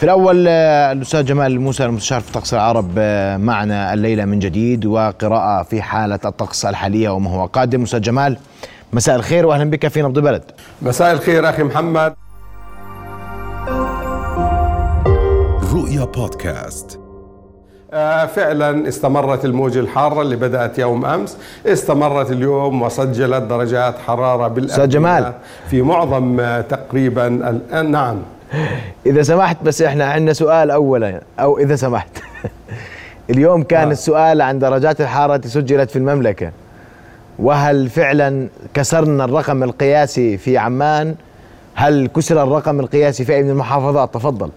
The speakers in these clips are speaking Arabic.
في الأول آه، الأستاذ جمال موسى المستشار في طقس العرب آه، معنا الليلة من جديد وقراءة في حالة الطقس الحالية وما هو. قادم أستاذ جمال مساء الخير وأهلا بك في نبض بلد. مساء الخير أخي محمد. رؤيا بودكاست. آه، فعلا استمرت الموجة الحارة اللي بدأت يوم أمس. استمرت اليوم وسجلت درجات حرارة أستاذ جمال. في معظم تقريبا ال- نعم. إذا سمحت بس إحنا عندنا سؤال أولا أو إذا سمحت. اليوم كان آه. السؤال عن درجات الحرارة التي سجلت في المملكة. وهل فعلا كسرنا الرقم القياسي في عمان؟ هل كسر الرقم القياسي في أي من المحافظات؟ تفضل.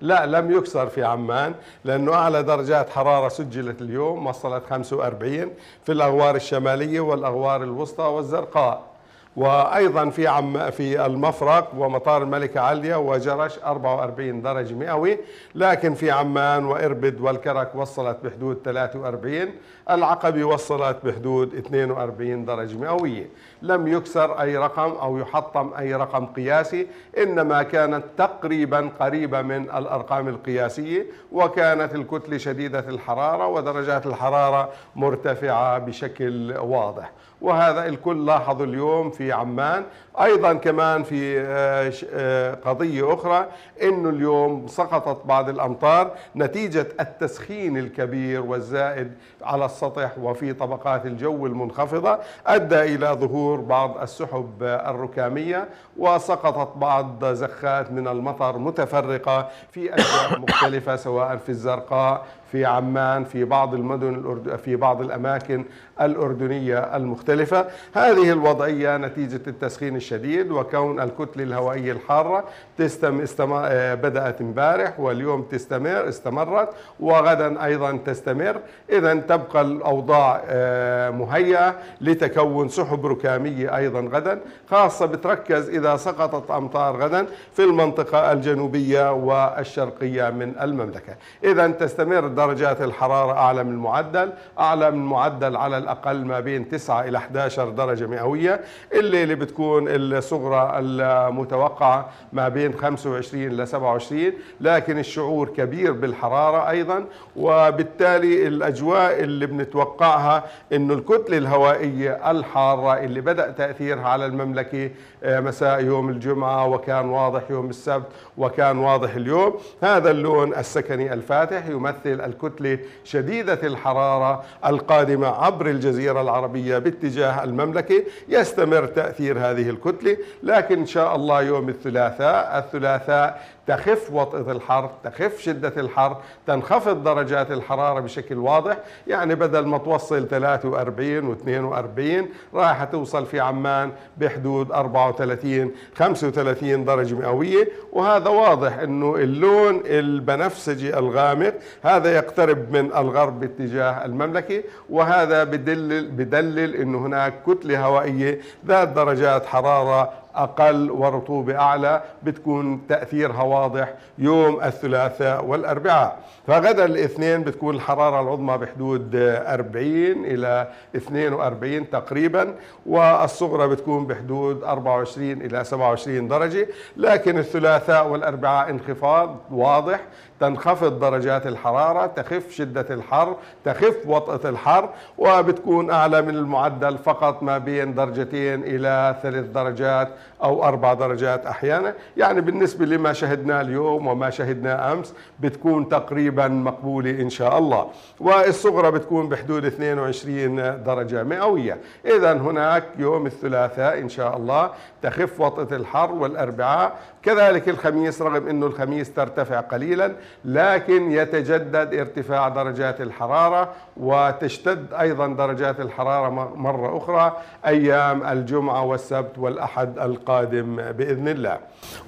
لا لم يكسر في عمان لأنه أعلى درجات حرارة سجلت اليوم وصلت 45 في الأغوار الشمالية والأغوار الوسطى والزرقاء. وأيضا في عم في المفرق ومطار الملكة عليا وجرش 44 درجة مئوي لكن في عمان وإربد والكرك وصلت بحدود 43 العقبة وصلت بحدود 42 درجة مئوية لم يكسر أي رقم أو يحطم أي رقم قياسي إنما كانت تقريبا قريبة من الأرقام القياسية وكانت الكتلة شديدة الحرارة ودرجات الحرارة مرتفعة بشكل واضح. وهذا الكل لاحظوا اليوم في عمان أيضا كمان في آه، آه، قضية أخرى إنه اليوم سقطت بعض الأمطار نتيجة التسخين الكبير والزائد على السطح وفي طبقات الجو المنخفضة أدى إلى ظهور بعض السحب الركامية وسقطت بعض زخات من المطر متفرقة في أجزاء مختلفة سواء في الزرقاء في عمان في بعض المدن. في بعض الأماكن الأردنية المختلفة هذه الوضعية نتيجة التسخين الشديد وكون الكتلة الهوائية الحارة تستم... استم... آه، بدأت امبارح واليوم تستمر استمرت وغدا أيضا تستمر. اذا تبقى الأوضاع آه، مهيئة لتكون سحب ركامية أيضا غدا. خاصة بتركز إذا سقطت أمطار غدا في المنطقة الجنوبية والشرقية من المملكة. اذا تستمر درجات الحرارة أعلى من المعدل أعلى من المعدل على الأقل ما بين 9 إلى 11 درجة مئوية. الليلة بتكون الصغرى المتوقعة ما بين 25 ل 27 لكن الشعور كبير بالحرارة أيضا وبالتالي الأجواء اللي بنتوقعها إنه الكتلة الهوائية الحارة اللي بدأ تأثيرها على المملكة آه، مساء يوم الجمعة وكان واضح يوم السبت وكان واضح اليوم. هذا اللون السكني الفاتح يمثل الكتلة شديدة الحرارة القادمة عبر الجزيرة العربية باتجاه المملكة. يستمر تأثير هذه الكتلة لكن إن شاء الله يوم الثلاثاء الثلاثاء تخف وطئة الحر تخف شدة الحر تنخفض درجات الحرارة بشكل واضح. يعني بدل ما توصل 43 و 42 راح توصل في عمان بحدود 34 35 درجة مئوية. وهذا واضح إنه اللون البنفسجي الغامق هذا يقترب من الغرب باتجاه المملكة. وهذا بدلل بدلل إنه هناك كتلة هوائية ذات درجات حرارة أقل ورطوبة أعلى بتكون تأثيرها واضح يوم الثلاثاء والأربعاء. فغدا الاثنين بتكون الحرارة العظمى بحدود 40 إلى 42 تقريبا والصغرى بتكون بحدود 24 إلى 27 درجة. لكن الثلاثاء والأربعاء انخفاض واضح تنخفض درجات الحرارة تخف شدة الحر تخف وطأة الحر وبتكون أعلى من المعدل فقط ما بين درجتين إلى ثلاث درجات أو أربع درجات أحيانا. يعني بالنسبة لما شهدناه اليوم وما شهدناه أمس بتكون تقريبا مقبولة إن شاء الله. والصغرى بتكون بحدود 22 درجة مئوية. إذا هناك يوم الثلاثاء إن شاء الله تخف وطأة الحر والأربعاء. كذلك الخميس رغم أنه الخميس ترتفع قليلا لكن يتجدد ارتفاع درجات الحرارة وتشتد أيضا درجات الحرارة مرة أخرى أيام الجمعة والسبت والأحد القادم بإذن الله.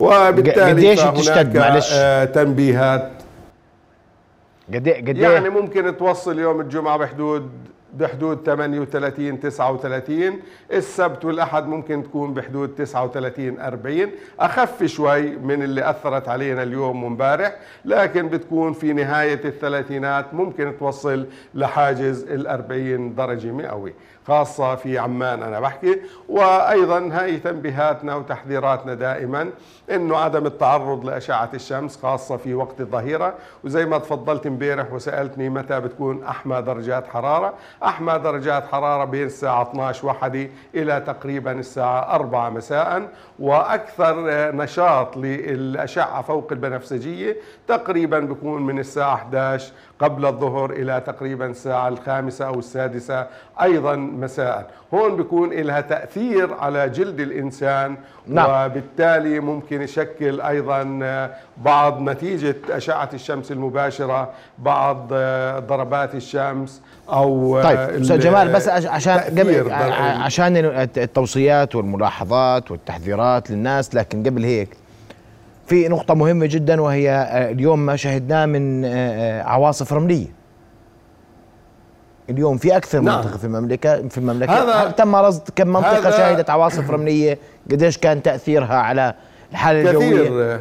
وبالتالي فهناك. آه، تنبيهات. قد إيه قد يعني ممكن توصل يوم الجمعة بحدود بحدود 38 39 السبت والأحد ممكن تكون بحدود 39 40 أخف شوي من اللي أثرت علينا اليوم وامبارح لكن بتكون في نهاية الثلاثينات ممكن توصل لحاجز ال 40 درجة مئوي خاصة في عمان أنا بحكي. وأيضا هاي تنبيهاتنا وتحذيراتنا دائما أنه عدم التعرض لأشعة الشمس خاصة في وقت الظهيرة. وزي ما تفضلت امبارح وسألتني متى بتكون أحمى درجات حرارة أحمى درجات حرارة بين الساعة 12 وحدي إلى تقريبا الساعة 4 مساء وأكثر نشاط للأشعة فوق البنفسجية تقريبا بكون من الساعة 11 قبل الظهر إلى تقريبا الساعة الخامسة أو السادسة أيضا مساء هون بيكون لها تأثير على جلد الإنسان نعم. وبالتالي ممكن يشكل أيضا بعض نتيجة أشعة الشمس المباشرة بعض ضربات الشمس أو طيب أستاذ جمال بس عشان قبل عشان التوصيات والملاحظات والتحذيرات للناس لكن قبل هيك في نقطة مهمة جدا وهي آه، اليوم ما شهدناه من آه، آه، عواصف رملية. اليوم في أكثر نعم. منطقة في المملكة في المملكة. هذا تم رصد كم منطقة شهدت عواصف رملية؟ قديش كان تأثيرها على الحالة الجوية؟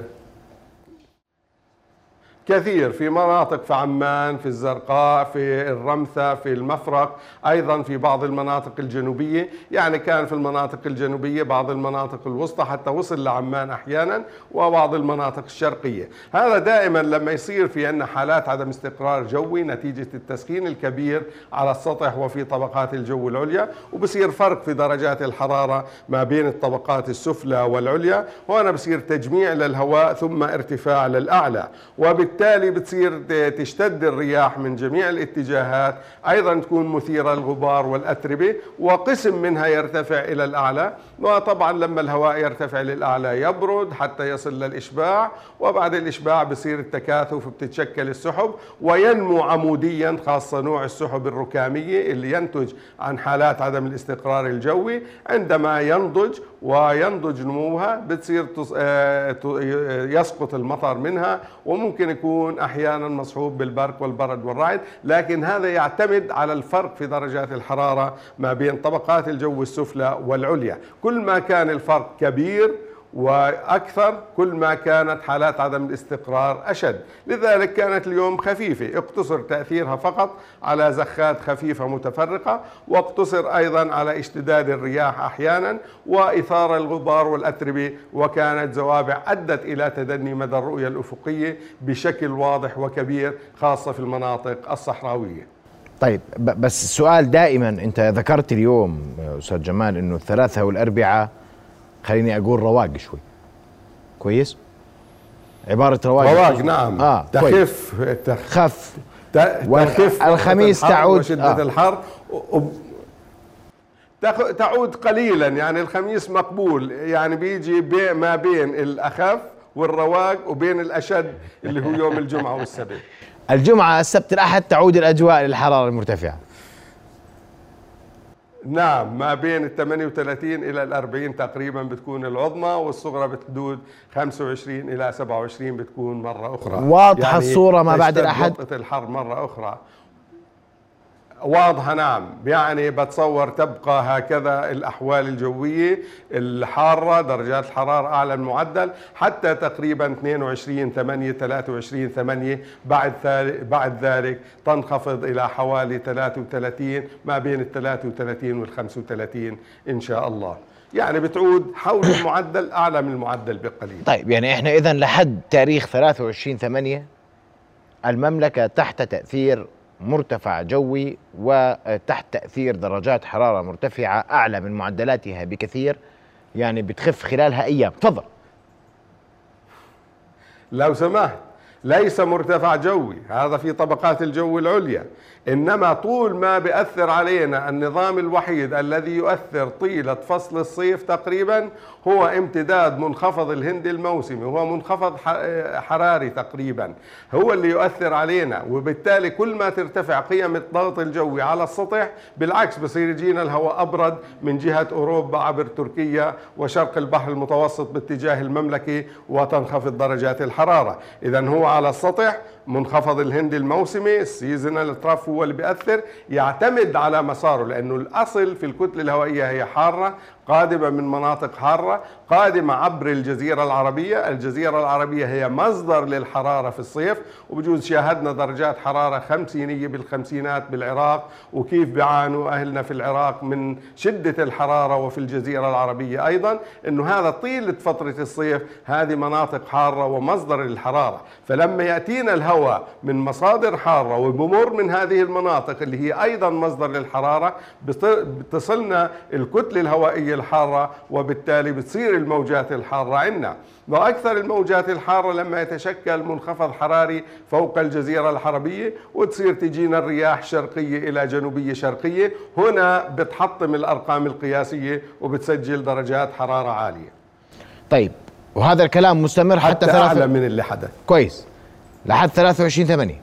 كثير في مناطق في عمان في الزرقاء في الرمثة في المفرق أيضا في بعض المناطق الجنوبية. يعني كان في المناطق الجنوبية بعض المناطق الوسطى حتى وصل لعمان أحيانا وبعض المناطق الشرقية. هذا دائما لما يصير في عندنا حالات عدم استقرار جوي نتيجة التسخين الكبير على السطح وفي طبقات الجو العليا وبصير فرق في درجات الحرارة ما بين الطبقات السفلى والعليا. وهنا بصير تجميع للهواء ثم ارتفاع للأعلى. وبالتالي وبالتالي بتصير تشتد الرياح من جميع الاتجاهات أيضا تكون مثيرة للغبار والأتربة وقسم منها يرتفع إلى الأعلى. وطبعا لما الهواء يرتفع للأعلى يبرد حتى يصل للإشباع وبعد الإشباع بصير التكاثف بتتشكل السحب وينمو عموديا خاصة نوع السحب الركامية اللي ينتج عن حالات عدم الاستقرار الجوي. عندما ينضج وينضج نموها بتصير آه، يسقط المطر منها وممكن يكون أحيانا مصحوب بالبرق والبرد والرعد. لكن هذا يعتمد على الفرق في درجات الحرارة ما بين طبقات الجو السفلى والعليا. كل ما كان الفرق كبير وأكثر كل ما كانت حالات عدم الاستقرار أشد، لذلك كانت اليوم خفيفة، اقتصر تأثيرها فقط على زخات خفيفة متفرقة، واقتصر أيضا على اشتداد الرياح أحيانا وإثار الغبار والأتربة، وكانت زوابع أدت إلى تدني مدى الرؤية الأفقية بشكل واضح وكبير خاصة في المناطق الصحراوية. طيب بس السؤال دائما أنت ذكرت اليوم أستاذ جمال إنه الثلاثاء والاربعاء خليني أقول رواق شوي. كويس؟ عبارة رواق رواق نعم. آه تخف خف. تخف الخميس تعود. وشدة آه. الحر تعود قليلا يعني الخميس مقبول. يعني بيجي بي ما بين الأخف والرواق وبين الأشد اللي هو يوم الجمعة والسبت. الجمعة السبت الأحد تعود الأجواء للحرارة المرتفعة. نعم ما بين ال 38 إلى ال 40 تقريبا بتكون العظمى والصغرى بحدود 25 إلى 27 بتكون مرة أخرى. واضحة يعني الصورة ما بعد الأحد. الحر مرة أخرى. واضحة نعم. يعني بتصور تبقى هكذا الأحوال الجوية الحارة درجات الحرارة أعلى المعدل حتى تقريبا 22 8 23 8 بعد بعد ذلك تنخفض إلى حوالي 33 ما بين ال 33 وال 35 إن شاء الله. يعني بتعود حول المعدل أعلى من المعدل بقليل. طيب يعني إحنا إذا لحد تاريخ 23 8 المملكة تحت تأثير مرتفع جوي وتحت تأثير درجات حرارة مرتفعة أعلى من معدلاتها بكثير يعني بتخف خلالها أيام. تفضل. لو سمحت ليس مرتفع جوي هذا في طبقات الجو العليا. إنما طول ما بيأثر علينا النظام الوحيد الذي يؤثر طيلة فصل الصيف تقريبا هو امتداد منخفض الهند الموسمي هو منخفض حراري تقريبا هو اللي يؤثر علينا. وبالتالي كل ما ترتفع قيم الضغط الجوي على السطح بالعكس بصير يجينا الهواء أبرد من جهة أوروبا عبر تركيا وشرق البحر المتوسط باتجاه المملكة وتنخفض درجات الحرارة. اذا هو على السطح منخفض الهند الموسمي السيزونال تراف هو اللي بيأثر يعتمد على مساره لأنه الأصل في الكتلة الهوائية هي حارة قادمة من مناطق حارة قادمة عبر الجزيرة العربية. الجزيرة العربية هي مصدر للحرارة في الصيف وبجوز شاهدنا درجات حرارة خمسينية بالخمسينات بالعراق وكيف بيعانوا أهلنا في العراق من شدة الحرارة وفي الجزيرة العربية أيضا أنه هذا طيلة فترة الصيف هذه مناطق حارة ومصدر للحرارة. فلما يأتينا الهواء من مصادر حارة وبمر من هذه المناطق اللي هي أيضا مصدر للحرارة بتصلنا الكتلة الهوائية الحارة وبالتالي بتصير الموجات الحارة عندنا. وأكثر الموجات الحارة لما يتشكل منخفض حراري فوق الجزيرة العربية وتصير تجينا الرياح شرقية إلى جنوبية شرقية. هنا بتحطم الأرقام القياسية وبتسجل درجات حرارة عالية. طيب وهذا الكلام مستمر حتى, حتى أعلى من اللي حدث. كويس. لحد 23 8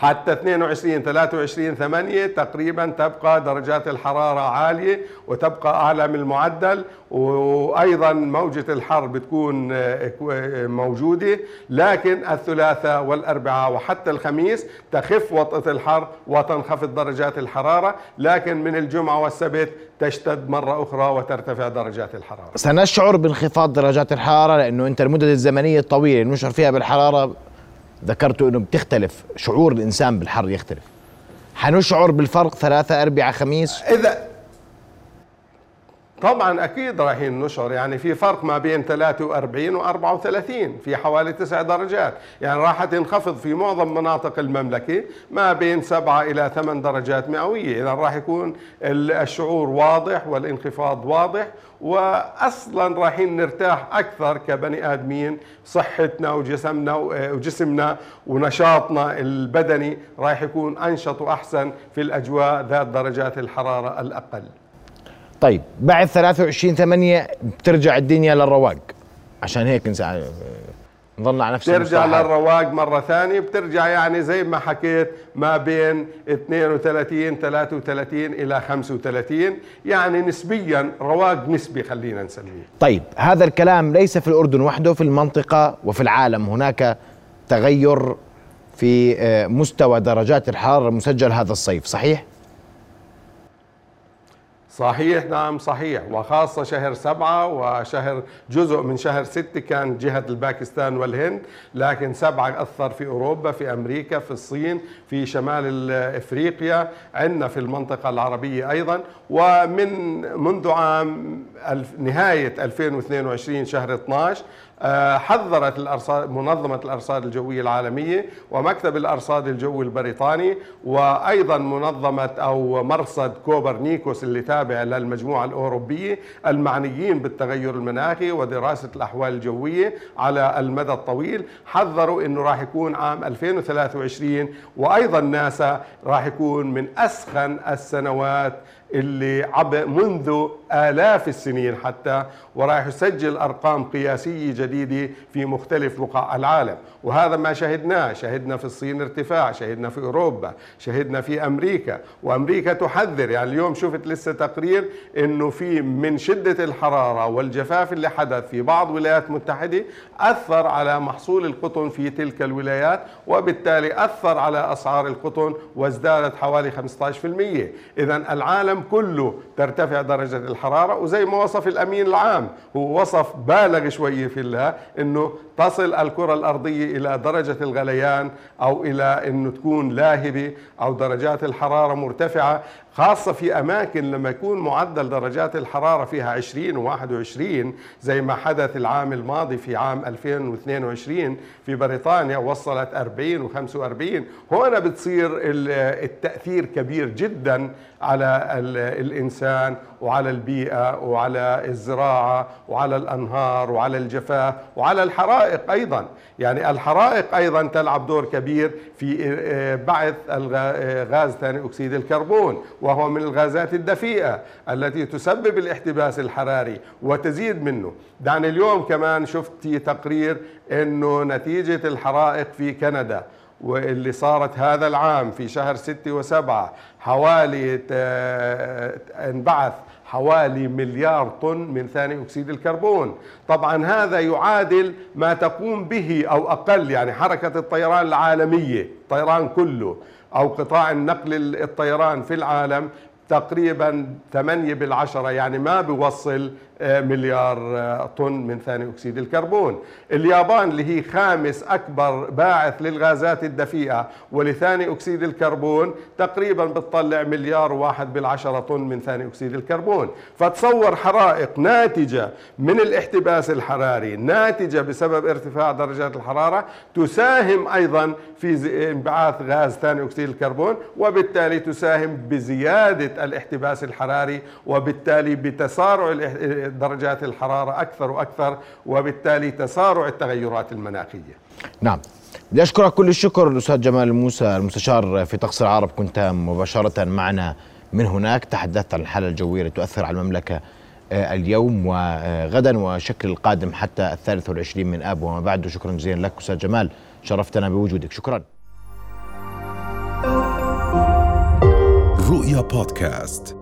حتى 22 23 8 تقريبا تبقى درجات الحرارة عالية وتبقى أعلى من المعدل وأيضا موجة الحر بتكون موجودة. لكن الثلاثاء والأربعاء وحتى الخميس تخف وطأة الحر وتنخفض درجات الحرارة. لكن من الجمعة والسبت تشتد مرة أخرى وترتفع درجات الحرارة. سنشعر بانخفاض درجات الحرارة لأنه أنت المدد الزمنية الطويلة اللي نشعر فيها بالحرارة ذكرت أنه بتختلف. شعور الإنسان بالحر يختلف. حنشعر بالفرق ثلاثة أربعة خميس. إذا طبعا أكيد رايحين نشعر يعني في فرق ما بين 43 و 34 في حوالي 9 درجات. يعني راح تنخفض في معظم مناطق المملكة ما بين 7 إلى 8 درجات مئوية. اذا راح يكون الشعور واضح والانخفاض واضح واصلا رايحين نرتاح أكثر كبني آدمين صحتنا وجسمنا وجسمنا ونشاطنا البدني راح يكون أنشط وأحسن في الأجواء ذات درجات الحرارة الأقل. طيب بعد 23 8 بترجع الدنيا للرواق عشان هيك نسا... نظلنا على نفس ترجع. للرواق مرة ثانية بترجع يعني زي ما حكيت ما بين 32 33 إلى 35 يعني نسبيا رواق نسبي خلينا نسميه طيب هذا الكلام ليس في الأردن وحده في المنطقة وفي العالم هناك تغير في آه، مستوى درجات الحرارة المسجل هذا الصيف صحيح؟ صحيح نعم صحيح. وخاصة شهر سبعة وشهر جزء من شهر ستة كان جهة الباكستان والهند لكن سبعة أثر في أوروبا في أمريكا في الصين في شمال إفريقيا عندنا في المنطقة العربية أيضا. ومن منذ عام نهاية 2022 شهر 12 آه، حذرت الأرصاد منظمة الأرصاد الجوية العالمية ومكتب الأرصاد الجوي البريطاني وأيضا منظمة أو مرصد كوبرنيكوس اللي تابع للمجموعة الأوروبية المعنيين بالتغير المناخي ودراسة الأحوال الجوية على المدى الطويل. حذروا أنه راح يكون عام 2023 وأيضا ناسا راح يكون من أسخن السنوات اللي عب منذ آلاف السنين حتى وراح يسجل أرقام قياسية جديدة في مختلف بقاع العالم. وهذا ما شهدناه. شهدنا في الصين ارتفاع شهدنا في أوروبا شهدنا في أمريكا. وأمريكا تحذر. يعني اليوم شفت لسه تقرير أنه في من شدة الحرارة والجفاف اللي حدث في بعض ولايات متحدة أثر على محصول القطن في تلك الولايات وبالتالي أثر على أسعار القطن وازدادت حوالي 15% إذا العالم كله ترتفع درجة الحرارة وزي ما وصف الأمين العام هو وصف بالغ شوية في الله أنه تصل الكرة الأرضية إلى درجة الغليان أو إلى أنه تكون لاهبة أو درجات الحرارة مرتفعة. خاصة في أماكن لما يكون معدل درجات الحرارة فيها 20 و21 زي ما حدث العام الماضي في عام 2022 في بريطانيا وصلت 40 و45 هنا بتصير التأثير كبير جدا على الإنسان وعلى البيئة وعلى الزراعة وعلى الأنهار وعلى الجفاف وعلى الحرائق أيضا. يعني الحرائق أيضا تلعب دور كبير في آه، بعث آه، غاز ثاني أكسيد الكربون. وهو من الغازات الدفيئة التي تسبب الاحتباس الحراري وتزيد منه. دعني اليوم كمان شفت تقرير أنه نتيجة الحرائق في كندا واللي صارت هذا العام في شهر ستة وسبعة حوالي انبعث حوالي مليار طن من ثاني أكسيد الكربون. طبعا هذا يعادل ما تقوم به أو أقل يعني حركة الطيران العالمية الطيران كله. أو قطاع النقل الطيران في العالم تقريبا 8 بالعشرة يعني ما بيوصل مليار طن من ثاني أكسيد الكربون. اليابان اللي هي خامس أكبر باعث للغازات الدفيئة ولثاني أكسيد الكربون تقريبا بتطلع مليار واحد بالعشرة طن من ثاني أكسيد الكربون. فتصور حرائق ناتجة من الاحتباس الحراري ناتجة بسبب ارتفاع درجات الحرارة تساهم أيضا في انبعاث غاز ثاني أكسيد الكربون وبالتالي تساهم بزيادة الاحتباس الحراري وبالتالي بتسارع درجات الحرارة أكثر وأكثر وبالتالي تسارع التغيرات المناخية. نعم. بدي أشكرك كل الشكر الأستاذ جمال موسى المستشار في طقس العرب كنت مباشرة معنا من هناك. تحدثت عن الحالة الجوية التي تؤثر على المملكة آه، اليوم وغدا وشكل القادم حتى الثالث والعشرين من آب وما بعده شكرا جزيلا لك أستاذ جمال. شرفتنا بوجودك. شكرا. رؤيا بودكاست.